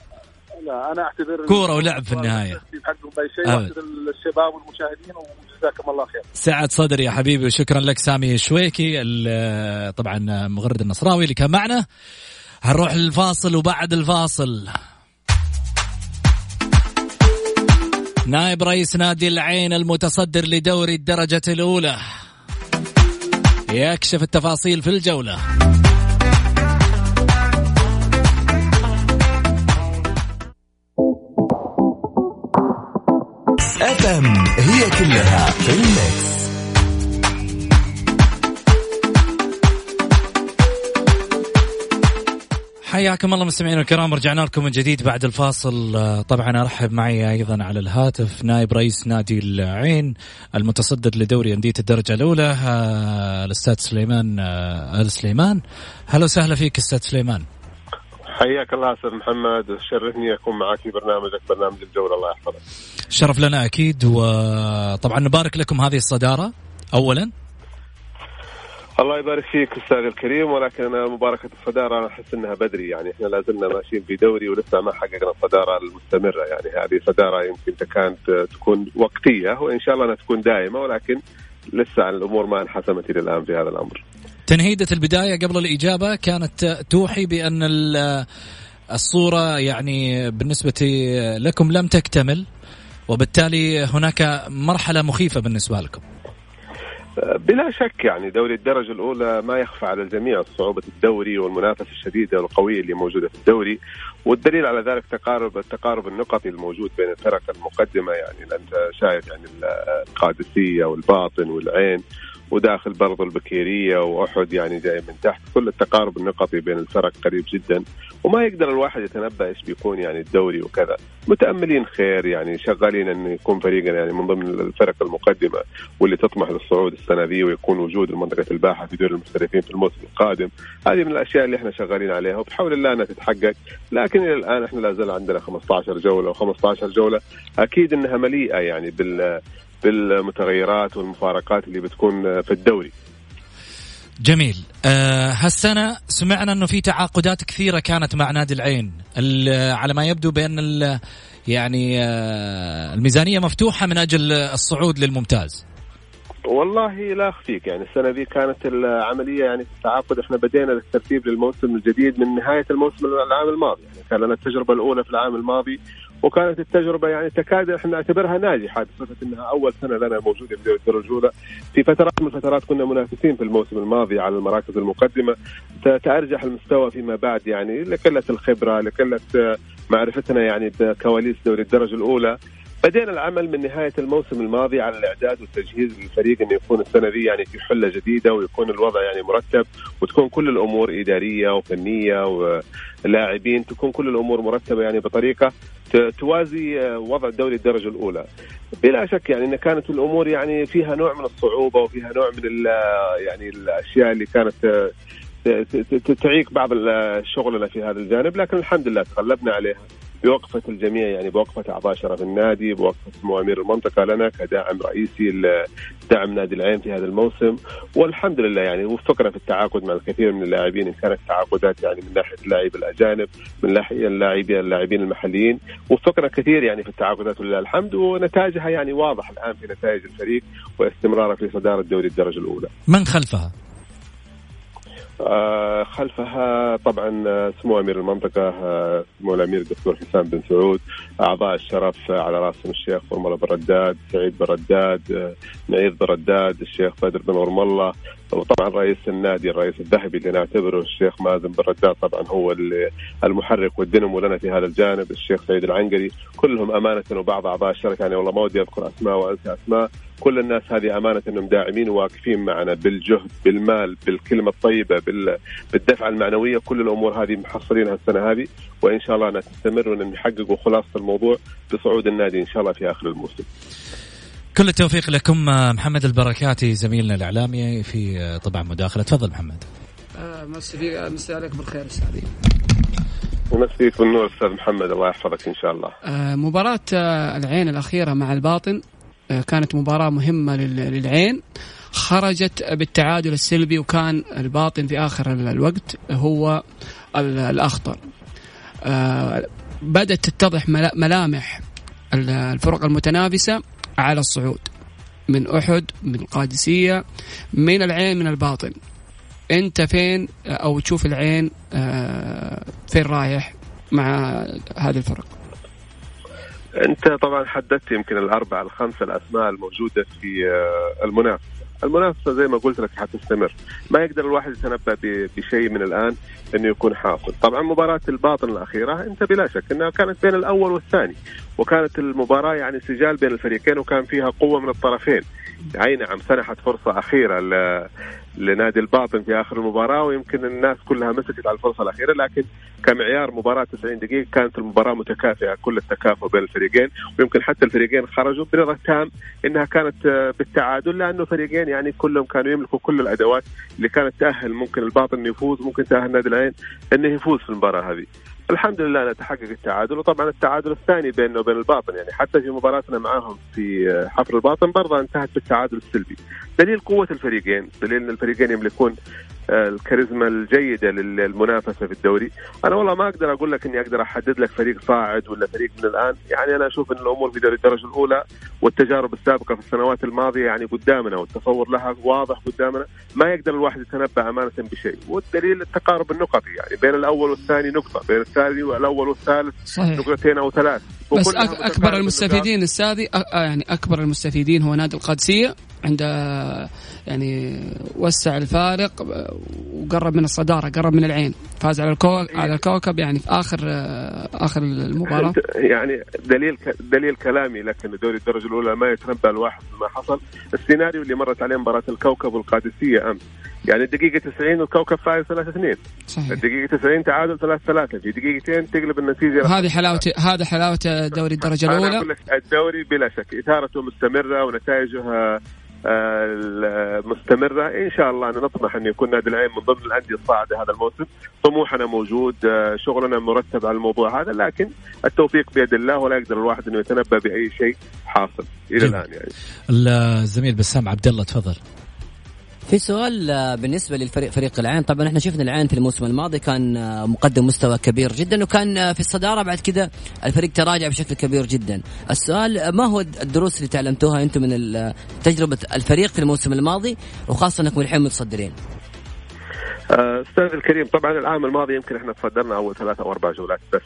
لا أنا اعتذر كورة ولعب في النهاية. حقهم بأي شيء واعتذر للشباب والمشاهدين وجزاكم الله خير. سعد صدري يا حبيبي وشكرا لك سامي الشويكي طبعا مغرد النصراوي اللي كان معنا. هنروح للفاصل وبعد الفاصل. نائب رئيس نادي العين المتصدر لدوري الدرجة الأولى. يكشف التفاصيل في الجولة. FM هي كلها في ال mix. حياكم الله مستمعينا الكرام رجعنا لكم من جديد بعد الفاصل. آه، طبعا أرحب معي أيضا على الهاتف نائب رئيس نادي العين المتصدر لدوري أندية الدرجة الأولى آه، الأستاذ سليمان آه، آل سليمان. هلا وسهلا فيك أستاذ سليمان. حياك الله أستاذ محمد شرفني أكون معك في برنامجك برنامج الجولة الله يحفظك. شرف لنا أكيد وطبعا نبارك لكم هذه الصدارة اولا. الله يبارك فيك أستاذ الكريم ولكن مباركة الصدارة أنا أحس إنها بدري يعني إحنا لا زلنا ماشيين في دوري ولسه ما حققنا الصدارة المستمرة يعني هذه صدارة يمكن كانت تكون وقتية وإن شاء الله أنها تكون دائمة ولكن لسه الأمور ما انحسمت إلى الآن في هذا الأمر. تنهيدة البداية قبل الإجابة كانت توحي بأن الصورة يعني بالنسبة لكم لم تكتمل وبالتالي هناك مرحلة مخيفة بالنسبة لكم. بلا شك يعني دوري الدرجة الأولى ما يخفى على الجميع صعوبة الدوري والمنافسة الشديدة والقوية اللي موجودة في الدوري والدليل على ذلك تقارب التقارب النقطي الموجود بين الفرق المقدمة يعني أنت شايف يعني القادسية والباطن والعين. وداخل برضو البكيرية وأحد يعني جاي من تحت. كل التقارب النقطي بين الفرق قريب جدا. وما يقدر الواحد يتنبأ إيش بيكون يعني الدوري وكذا. متأملين خير يعني شغالين إن يكون فريقنا يعني من ضمن الفرق المقدمة واللي تطمح للصعود السنة ذي ويكون وجود منطقه الباحة في دوري المحترفين في الموسم القادم. هذه من الأشياء اللي إحنا شغالين عليها وبحول الله إنها تتحقق. لكن إلى الآن إحنا لا زال عندنا 15 جولة و15 جولة أكيد إنها مليئة يعني بال بالمتغيرات والمفارقات اللي بتكون في الدوري. جميل. أه هالسنة سمعنا أنه في تعاقدات كثيرة كانت مع نادي العين. على ما يبدو بأن يعني أه الميزانية مفتوحة من أجل الصعود للممتاز. والله لا أخفيك يعني السنة ذي كانت العملية يعني في التعاقد إحنا بدينا الترتيب للموسم الجديد من نهاية الموسم العام الماضي. يعني كان لنا التجربة الأولى في العام الماضي وكانت التجربة يعني تكاد إحنا نعتبرها ناجحة بصفة إنها أول سنة لنا موجودة في الدرجه الأولى. في فترات من الفترات كنا منافسين في الموسم الماضي على المراكز المقدمة. تأرجح المستوى فيما بعد يعني لقلة الخبرة لقلة معرفتنا يعني بكواليس دوري الدرجه الأولى. بدينا العمل من نهاية الموسم الماضي على الإعداد والتجهيز للفريق انه يكون السنة دي يعني في حلة جديدة ويكون الوضع يعني مرتب وتكون كل الأمور إدارية وفنية ولاعبين تكون كل الأمور مرتبة يعني بطريقة توازي وضع الدوري الدرجة الأولى. بلا شك يعني إن كانت الأمور يعني فيها نوع من الصعوبة وفيها نوع من يعني الأشياء اللي كانت تعيق بعض شغلنا في هذا الجانب لكن الحمد لله تغلبنا عليها بوقفة الجميع يعني بوقفة أعضاء شرف النادي بوقفة موامير المنطقة لنا كداعم رئيسي لدعم نادي العين في هذا الموسم والحمد لله يعني وفقنا في التعاقد مع الكثير من اللاعبين إن كانت تعاقدات يعني من ناحية اللاعبين الأجانب من ناحية اللاعبين اللاعبين المحليين وفقنا كثير يعني في التعاقدات ولله الحمد ونتائجها يعني واضح الآن في نتائج الفريق واستمراره في صدارة دوري الدرجة الأولى من خلفها؟ آه خلفها طبعا آه، سمو أمير المنطقة آه، سمو الأمير الدكتور حسام بن سعود أعضاء الشرف على رأسهم الشيخ فرمله بن رداد سعيد بن رداد نعيد بن رداد الشيخ بدر بن ورم الله وطبعا رئيس النادي الرئيس الذهبي اللي نعتبره الشيخ مازن بن رداد طبعا هو المحرك والدينمو لنا في هذا الجانب الشيخ سعيد العنقري. كلهم أمانة وبعض أعضاء الشركة. يعني والله ما ودي أذكر أسماء وأنسى أسماء كل الناس هذه أمانة أنهم داعمين وواقفين معنا بالجهد بالمال بالكلمة الطيبة بالدفعه المعنوية كل الأمور هذه محصلينها السنة هذه وإن شاء الله انها تستمر وان خلاصه الموضوع بصعود النادي إن شاء الله في آخر الموسم. كل التوفيق لكم محمد البركاتي زميلنا الإعلامي في طبعا مداخلة تفضل محمد. آه، مسي مسي عليك بالخير استاذي. مسيك بالنور أستاذ محمد الله يحفظك إن شاء الله. آه، مباراة آه، العين الأخيرة مع الباطن كانت مباراة مهمة للعين. خرجت بالتعادل السلبي وكان الباطن في آخر الوقت هو الأخطر. بدأت تتضح ملامح الفرق المتنافسة على الصعود. من أحد من القادسية من العين من الباطن. أنت فين؟ أو تشوف العين فين رايح مع هذه الفرق؟ انت طبعا حددت يمكن الاربع الخمسة الأسماء الموجودة في آه، المنافسة. المنافسة زي ما قلت لك حتستمر. ما يقدر الواحد يتنبأ بشيء من الآن إنه يكون حاصل. طبعا مباراة الباطن الأخيرة أنت بلا شك إنها كانت بين الأول والثاني. وكانت المباراة يعني سجال بين الفريقين وكان فيها قوة من الطرفين. أي نعم سنحت فرصة أخيرة لنادي الباطن في آخر المباراة ويمكن الناس كلها مسكت على الفرصة الأخيرة لكن كمعيار مباراة 90 دقيقة كانت المباراة متكافئة كل التكافؤ بين الفريقين ويمكن حتى الفريقين خرجوا برضا تام إنها كانت بالتعادل لأنه فريقين يعني كلهم كانوا يملكوا كل الأدوات اللي كانت تأهل. ممكن الباطن إنه يفوز ممكن تأهل نادي العين إنه يفوز في المباراة هذه. الحمد لله نتحقق التعادل وطبعا التعادل الثاني بيننا وبين الباطن. يعني حتى في مباراتنا معاهم في حفر الباطن برضه انتهت بالتعادل السلبي. دليل قوة الفريقين دليل إن الفريقين يملكون الكاريزما الجيدة للمنافسة في الدوري. أنا والله ما أقدر أقول لك إني أقدر أحدد لك فريق صاعد ولا فريق من الآن. يعني أنا أشوف إن الأمور في دوري الدرجة الأولى والتجارب السابقة في السنوات الماضية يعني قدامنا والتصور لها واضح قدامنا. ما يقدر الواحد يتنبأ أمانة بشيء. والدليل التقارب النقطي يعني بين الأول والثاني نقطة بين الثاني والأول والثالث صحيح. نقطتين أو ثلاث. بس أكبر المستفيدين السادي يعني أكبر المستفيدين هو نادي القادسية عند يعني وسع الفارق وقرب من الصدارة قرب من العين. فاز على الكو... على الكوكب يعني في آخر آخر المباراة. يعني دليل دليل كلامي لك ان دوري الدرجة الأولى ما يتنبأ الواحد ما حصل. السيناريو اللي مرت عليه مباراة الكوكب والقادسية أمس. يعني الدقيقة 90 والكوكب فايز 3 2 صحيح. الدقيقة 90 تعادل 3 3 في دقيقتين تقلب النتيجة. هذه حلاوة هذا حلاوة دوري الدرجة الأولى. الدوري بلا شك إثارته مستمرة ونتائجها المستمرة. إن شاء الله نطمح أن يكون نادي العين من ضمن الأندية الصاعدة هذا الموسم. طموحنا موجود شغلنا مرتب على الموضوع هذا لكن التوفيق بيد الله ولا يقدر الواحد أنه يتنبأ بأي شيء حاصل إلى الآن يعني. الزميل بسام عبد الله تفضل. في سؤال آه، بالنسبة للفريق فريق العين طبعا إحنا شفنا العين في الموسم الماضي كان آه، مقدم مستوى كبير جدا وكان آه، في الصدارة بعد كذا الفريق تراجع بشكل كبير جدا. السؤال ما هو الدروس اللي تعلمتوها أنتم من تجربة الفريق في الموسم الماضي وخاصة أنكم الحين متصدرين؟ أستاذ الكريم طبعا العام الماضي يمكن إحنا تصدرنا أول ثلاثة أو أربع جولات بس.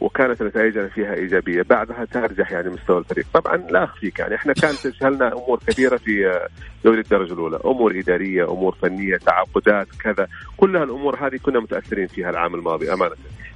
وكانت نتائجنا فيها إيجابية. بعدها ترجح يعني مستوى الفريق. طبعا لا أخفيك يعني. إحنا كانت تشغلنا أمور كثيرة في دوري الدرجة الأولى. أمور إدارية أمور فنية تعاقدات كذا. كلها الأمور هذه كنا متأثرين فيها العام الماضي أمانة.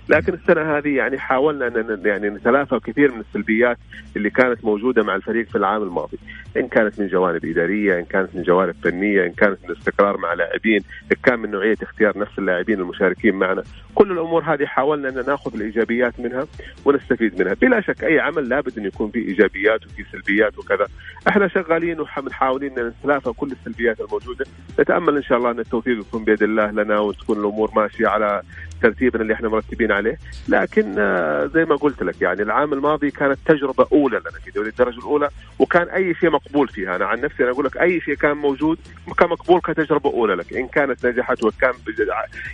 لكن السنة هذه يعني حاولنا ان يعني نتلافى كثير من السلبيات اللي كانت موجودة مع الفريق في العام الماضي. إن كانت من جوانب إدارية إن كانت من جوانب فنية إن كانت من استقرار مع لاعبين إن كان من نوعية اختيار نفس اللاعبين المشاركين معنا. كل الأمور هذه حاولنا أن ناخذ الإيجابيات منها ونستفيد منها. بلا شك أي عمل لابد أن يكون فيه إيجابيات وفي سلبيات وكذا. إحنا شغالين ومحاولين أن نتلافى كل السلبيات الموجودة. نتأمل إن شاء الله أن التوفيق يكون بيد الله لنا وتكون الأمور ماشية على ترتيبنا اللي إحنا مرتبين عليه. لكن آه، زي ما قلت لك يعني العام الماضي كانت تجربة أولى لنا في دوري الدرجة الأولى وكان أي شيء مقبول فيها. أنا عن نفسي أنا أقول لك أي شيء كان موجود كان مقبول كتجربة أولى لك. إن كانت نجحت وكان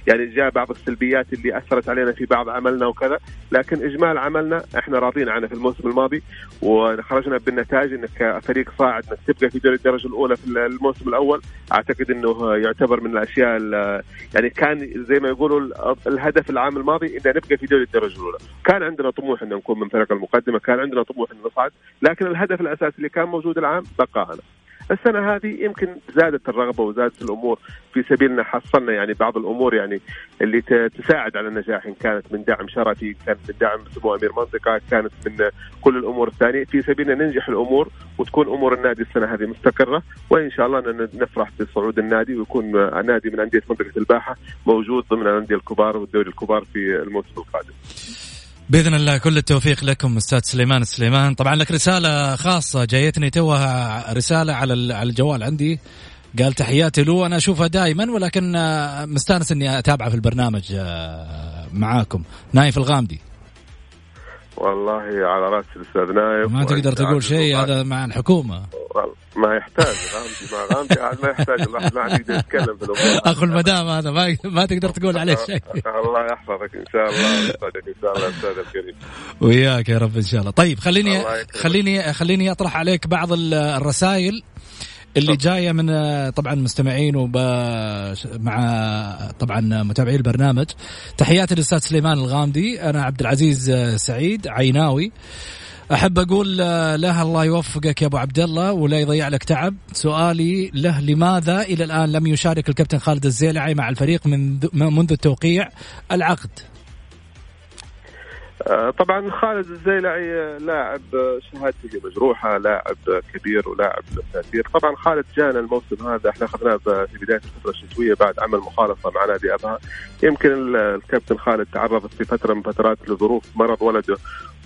يعني جاء بعض السلبيات اللي أثرت علينا في بعض عملنا وكذا. لكن إجمال عملنا إحنا راضين عنه في الموسم الماضي وخرجنا بالنتائج انك فريق صاعد إنك تبقى في دوري الدرجة الأولى في الموسم الأول. أعتقد إنه يعتبر من الأشياء يعني كان زي ما يقولوا الهدف العام الماضي ان نبقى في دوري الدرجه الأولى، كان عندنا طموح إن نكون من الفرق المقدمة، كان عندنا طموح إن نصعد، لكن الهدف الأساسي اللي كان موجود العام بقى هنا. السنة هذه يمكن زادت الرغبة وزادت الأمور في سبيل ان حصلنا يعني بعض الأمور يعني اللي تساعد على النجاح إن كانت من دعم شرفي، كانت من دعم سمو أمير منطقة، كانت من كل الأمور الثانية في سبيل ان ننجح الأمور وتكون أمور النادي السنة هذه مستقرة وإن شاء الله نفرح بصعود النادي ويكون نادي من أندية منطقة الباحة موجود ضمن الأندية الكبار والدوري الكبار في الموسم القادم. بإذن الله كل التوفيق لكم أستاذ سليمان سليمان. طبعا لك رسالة خاصة جايتني توها رسالة على على الجوال عندي. قال تحياتي له أنا أشوفها دائما ولكن مستانس إني أتابعه في البرنامج آه، معاكم. نايف الغامدي. والله على رأس الاستاذ نايف ما تقدر تقول شيء هذا مع الحكومة. ما يحتاج غامدي ما غامدي ما يحتاج الواحد ما عاد يقدر يتكلم في الأمور. أخو المدام هذا ما ما تقدر تقول عليه شيء. الله يحفظك إن شاء الله يسعدك إن شاء الله أستاذ الكريم. وياك يا رب إن شاء الله. طيب خليني خليني خليني أطرح عليك بعض الرسائل. اللي جاية من طبعا مستمعين وب مع طبعا متابعي البرنامج. تحياتي للأستاذ سليمان الغامدي. أنا عبد العزيز سعيد عيناوي. أحب أقول له الله يوفقك يا أبو عبد الله ولا يضيع لك تعب. سؤالي له لماذا إلى الآن لم يشارك الكابتن خالد الزيلعي مع الفريق من منذ التوقيع؟ العقد. آه، طبعا خالد الزيلعي لاعب شهادته مجروحة لاعب كبير ولاعب تأثير. طبعا خالد جانا الموسم هذا إحنا أخذناه في بداية الفترة الشتوية بعد عمل مخالصه مع نادي أبها. يمكن الكابتن خالد تعرض في فترة من فترات لظروف مرض ولده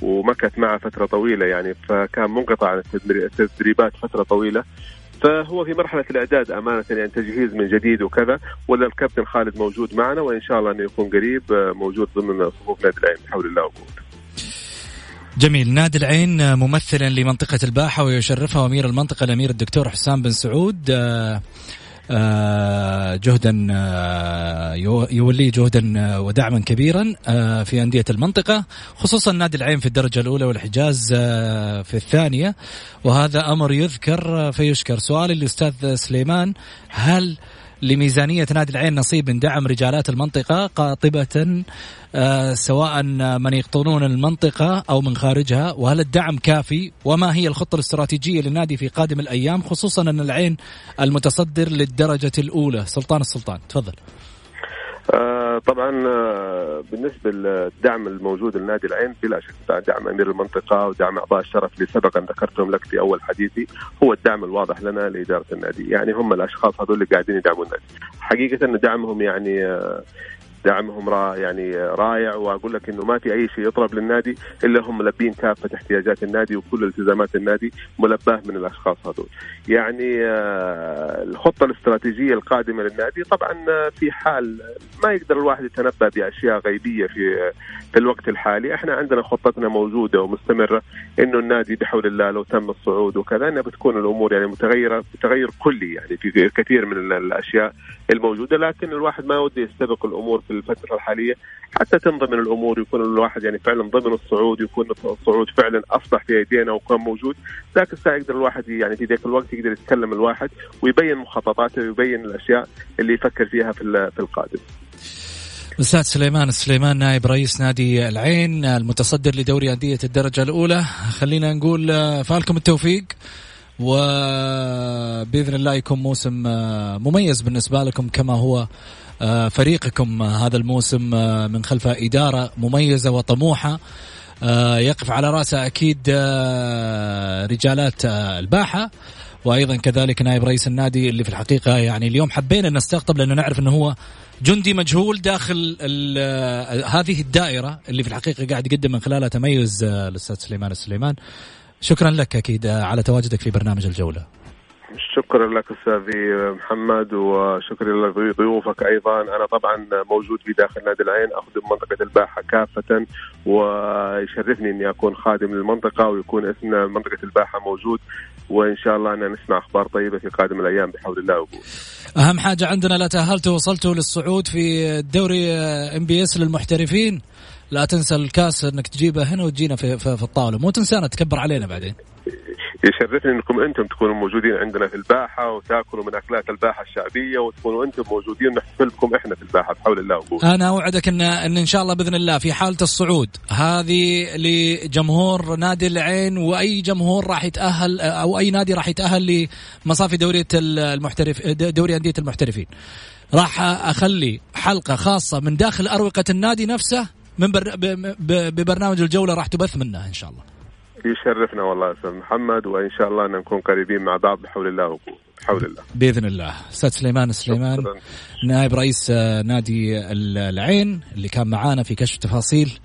ومكث معه فترة طويلة يعني فكان منقطع عن التدريبات فترة طويلة. فهو في مرحلة الإعداد أمانة يعني تجهيز من جديد وكذا ولا الكابتن خالد موجود معنا وإن شاء الله أنه يكون قريب آه، موجود ضمن صفوف نادي العين بحول الله وقوته. جميل نادي العين ممثلا لمنطقة الباحة ويشرفها أمير المنطقة الأمير الدكتور حسام بن سعود آه، آه، جهدا آه، يولي جهدا ودعما كبيرا في أندية المنطقة خصوصا نادي العين في الدرجة الأولى والحجاز في الثانية. وهذا أمر يذكر فيشكر. سؤالي للأستاذ سليمان هل لميزانية نادي العين نصيب من دعم رجالات المنطقة قاطبة آه، سواء من يقطنون المنطقة أو من خارجها. وهل الدعم كافي؟ وما هي الخطة الاستراتيجية للنادي في قادم الأيام خصوصا أن العين المتصدر للدرجة الأولى؟ سلطان السلطان تفضل. آه طبعا آه بالنسبة للدعم الموجود لنادي العين بلا شك دعم أمير المنطقة ودعم أعضاء الشرف اللي سبقا ذكرتهم لك في أول حديثي هو الدعم الواضح لنا لإدارة النادي، يعني هم الأشخاص هذول اللي قاعدين يدعمون النادي. حقيقة دعمهم يعني آه دعمهم را يعني رائع وأقول لك إنه ما في أي شيء يطلب للنادي إلا هم ملبين كافة احتياجات النادي وكل التزامات النادي ملباة من الأشخاص هذول. يعني آه، الخطة الاستراتيجية القادمة للنادي طبعا آه، في حال ما يقدر الواحد يتنبأ بأشياء غيبية في في الوقت الحالي، إحنا عندنا خطتنا موجودة ومستمرة إنه النادي بحول الله لو تم الصعود وكذا إنها بتكون الأمور يعني متغيرة تغير كلي يعني في كثير من الأشياء الموجودة لكن الواحد ما ودي يستبق الأمور في الفترة الحالية حتى تنضمن الأمور يكون الواحد يعني فعلا ضمن الصعود يكون الصعود فعلا أصبح في أيدينا وكان موجود ذاك الساعة يقدر الواحد يعني في ذاك الوقت يقدر يتكلم الواحد ويبين مخططاته ويبين الأشياء اللي يفكر فيها في في القادم. أستاذ سليمان السليمان نائب رئيس نادي العين المتصدر لدوري أندية الدرجة الأولى خلينا نقول فالكم التوفيق وبإذن الله يكون موسم مميز بالنسبة لكم كما هو آه، فريقكم هذا الموسم آه، من خلفه إدارة مميزة وطموحة آه، يقف على رأسه أكيد رجالات الباحة وأيضا كذلك نائب رئيس النادي اللي في الحقيقة يعني اليوم حبينا نستقطب لأنه نعرف إنه هو جندي مجهول داخل هذه الدائرة اللي في الحقيقة قاعد يقدم من خلالها تميز الأستاذ سليمان السليمان. شكرا لك أكيد على تواجدك في برنامج الجولة. شكرا لك أستاذي محمد وشكرا لضيوفك أيضا. أنا طبعا موجود في داخل نادي العين اخدم منطقة الباحة كافة ويشرفني إني أكون خادم للمنطقة ويكون اسم منطقة الباحة موجود وإن شاء الله أن نسمع أخبار طيبة في قادم الأيام بحول الله وقوة. أهم حاجة عندنا لا تأهلتوا وصلتوا للصعود في الدوري MBS للمحترفين. لا تنسى الكاس إنك تجيبه هنا وتجينا في, في, في الطاولة. مو تنسانا تكبر علينا بعدين. يشرفني إنكم أنتم تكونوا موجودين عندنا في الباحة وتأكلوا من أكلات الباحة الشعبية وتكونوا أنتم موجودين نحتفل بكم إحنا في الباحة بحول الله وقوة. أنا أوعدك ان إن إن شاء الله بإذن الله في حالة الصعود هذه لجمهور نادي العين وأي جمهور راح يتأهل أو أي نادي راح يتأهل لمصافي دوريه المحترف دوري أندية المحترفين. راح أخلي حلقة خاصة من داخل أروقة النادي نفسه من بر... ببرنامج الجولة راح تبث منها إن شاء الله. يشرفنا والله أستاذ محمد وإن شاء الله نكون قريبين مع بعض بحول الله وقوه بحول الله. بإذن الله. أستاذ سليمان سليمان نائب رئيس آه، نادي العين اللي كان معانا في كشف تفاصيل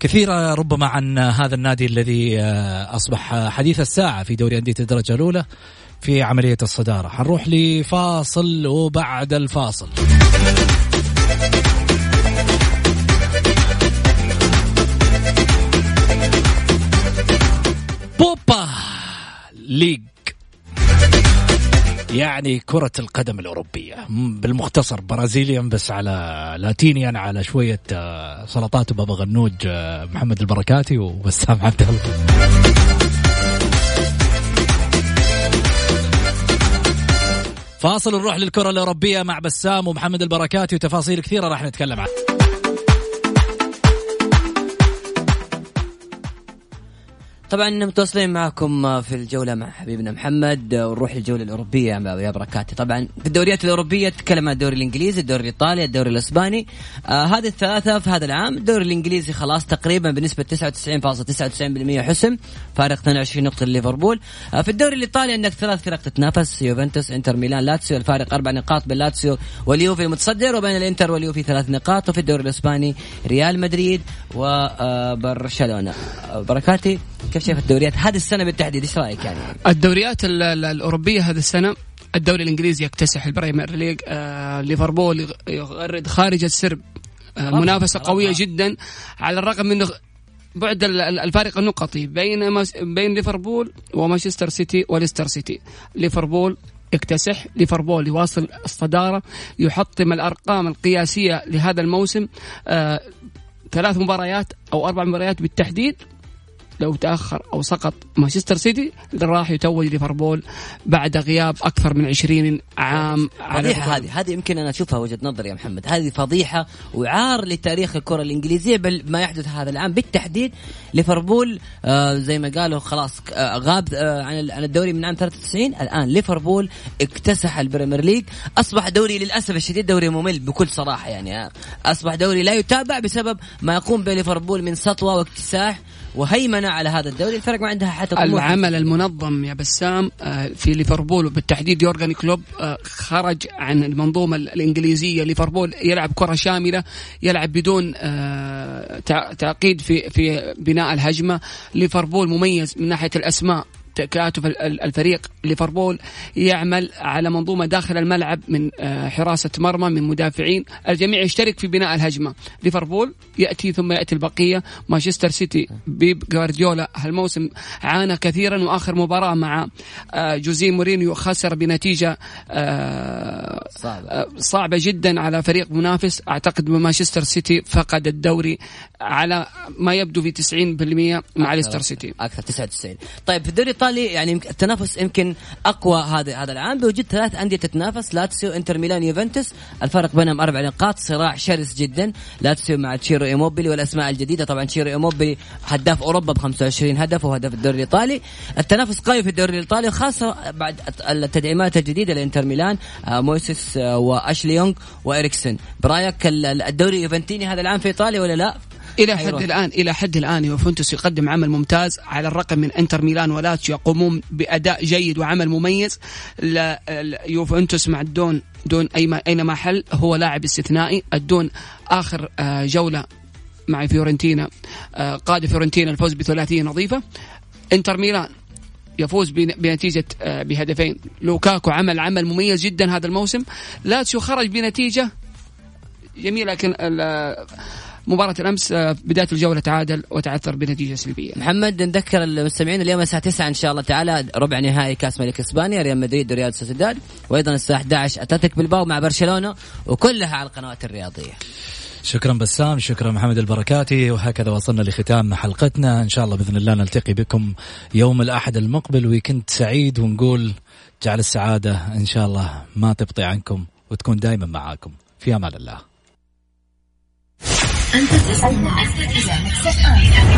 كثيرة ربما عن هذا النادي الذي آه، أصبح حديث الساعة في دوري أندية الدرجة الأولى في عملية الصدارة. حنروح لفاصل وبعد الفاصل. ليج. يعني كرة القدم الأوروبية. بالمختصر برازيليا بس على لاتينيا على شوية آه، سلطات وبابا غنوج آه، محمد البركاتي وبسام عبد الله فاصل نروح للكرة الأوروبية مع بسام ومحمد البركاتي وتفاصيل كثيرة راح نتكلم عنها. طبعا متواصلين معكم في الجولة مع حبيبنا محمد ونروح للجولة الأوروبية يا بركاتي طبعا في الدوريات الأوروبية تتكلم عن الدوري الإنجليزي الدوري الإيطالي الدوري الإسباني. آه هذه الثلاثة في هذا العام الدوري الإنجليزي خلاص تقريبا بنسبة 99.99% حسم فارق 22 نقطة لليفربول. آه في الدوري الإيطالي عندك ثلاث فرق تتنافس يوفنتوس إنتر ميلان لاتسيو الفارق أربع نقاط بين لاتسيو واليوفي المتصدر وبين الإنتر واليوفي ثلاث نقاط. وفي الدوري الإسباني ريال مدريد وبرشلونة آه، بركاتي كيف شايف الدوريات هذه السنة بالتحديد إيش رأيك يعني؟ الدوريات الأوروبية هذه السنة الدوري الإنجليزي يكتسح ال Premier League آه ليفربول يغرد خارج السرب. آه منافسة قوية جدا على الرغم من بعد الفارق النقطي بين بين ليفربول ومانشستر سيتي وليستر سيتي. ليفربول يكتسح ليفربول يواصل الصدارة يحطم الأرقام القياسية لهذا الموسم آه ثلاث مباريات أو أربع مباريات بالتحديد. لو تأخر أو سقط مانشستر سيتي راح يتوج ليفربول بعد غياب أكثر من 20 عام فضيحة هذه. هذه يمكن أنا أشوفها وجهة نظري يا محمد. هذه فضيحة وعار لتاريخ الكرة الإنجليزية بل ما يحدث هذا العام. بالتحديد ليفربول آه زي ما قالوا خلاص آه غاب آه عن عن الدوري من عام 93 الآن ليفربول اكتسح ال Premier League. أصبح دوري للأسف الشديد دوري ممل بكل صراحة يعني آه. أصبح دوري لا يتابع بسبب ما يقوم به ليفربول من سطوة واكتساح. وهيمنة على هذا الدوري. الفرق ما عندها حتى العمل المنظم يا بسام آه، في ليفربول وبالتحديد يورجن كلوب آه، خرج عن المنظومة الإنجليزية. ليفربول يلعب كرة شاملة يلعب بدون آه، تعقيد في في بناء الهجمة. ليفربول مميز من ناحية الأسماء. تكاتف الفريق ليفربول يعمل على منظومة داخل الملعب من آه، حراسة مرمى من مدافعين. الجميع يشترك في بناء الهجمة. ليفربول يأتي ثم يأتي البقية. مانشستر سيتي بيب جوارديولا هالموسم عانى كثيرا وآخر مباراة مع آه، جوزيه مورينيو خسر بنتيجة آه، صعبة. صعبة جدا على فريق منافس. أعتقد مانشستر سيتي فقد الدوري على ما يبدو في 90% مع ليستر سيتي. أكثر 99 طيب في الدوري الايطالي يعني التنافس يمكن أقوى هذا هذا العام. بوجود ثلاث أندية تتنافس. لاتسيو إنتر ميلان يوفنتوس. الفرق بينهم أربع نقاط. صراع شرس جدا. لاتسيو مع تشيرو إيموبيلي والأسماء الجديدة. طبعا تشيرو إيموبيلي هداف أوروبا ب 25 هدف وهداف الدوري الإيطالي. التنافس قوي في الدوري الإيطالي خاصة بعد التدعيمات الجديدة لإنتر ميلان آه، موسيس آه، واشلي يونغ واريكسن برأيك الدوري يوفنتيني هذا العام في إيطاليا ولا لا؟ إلى حد الان إلى حد الآن يوفنتوس يقدم عمل ممتاز على الرغم من إنتر ميلان ولاتسيو يقومون بأداء جيد وعمل مميز. يوفنتوس مع الدون دون اي أينما حل هو لاعب استثنائي. الدون آخر آه، جولة مع فيورنتينا آه، قاد فيورنتينا الفوز بثلاثية نظيفة. إنتر ميلان يفوز بنتيجة آه، بهدفين. لوكاكو عمل عمل مميز جدا هذا الموسم. لاتسيو خرج بنتيجة جميلة لكن مباراة الأمس آه، بداية الجولة تعادل وتعثر بنتيجة سلبية. محمد نذكر المستمعين اليوم الساعة 9 إن شاء الله تعالى ربع نهائي كأس ملك إسبانيا ريال مدريد وريال سوسيداد وأيضا الساعة 11 أتلتيك بالباو مع برشلونة وكلها على القنوات الرياضية. شكرا بسام شكرا محمد البركاتي وهكذا وصلنا لختام حلقتنا. إن شاء الله بإذن الله نلتقي بكم يوم الأحد المقبل ويكنت سعيد ونقول جعل السعادة إن شاء الله ما تبطي عنكم وتكون دائما معاكم. في أمان الله. أنت تستمع إلى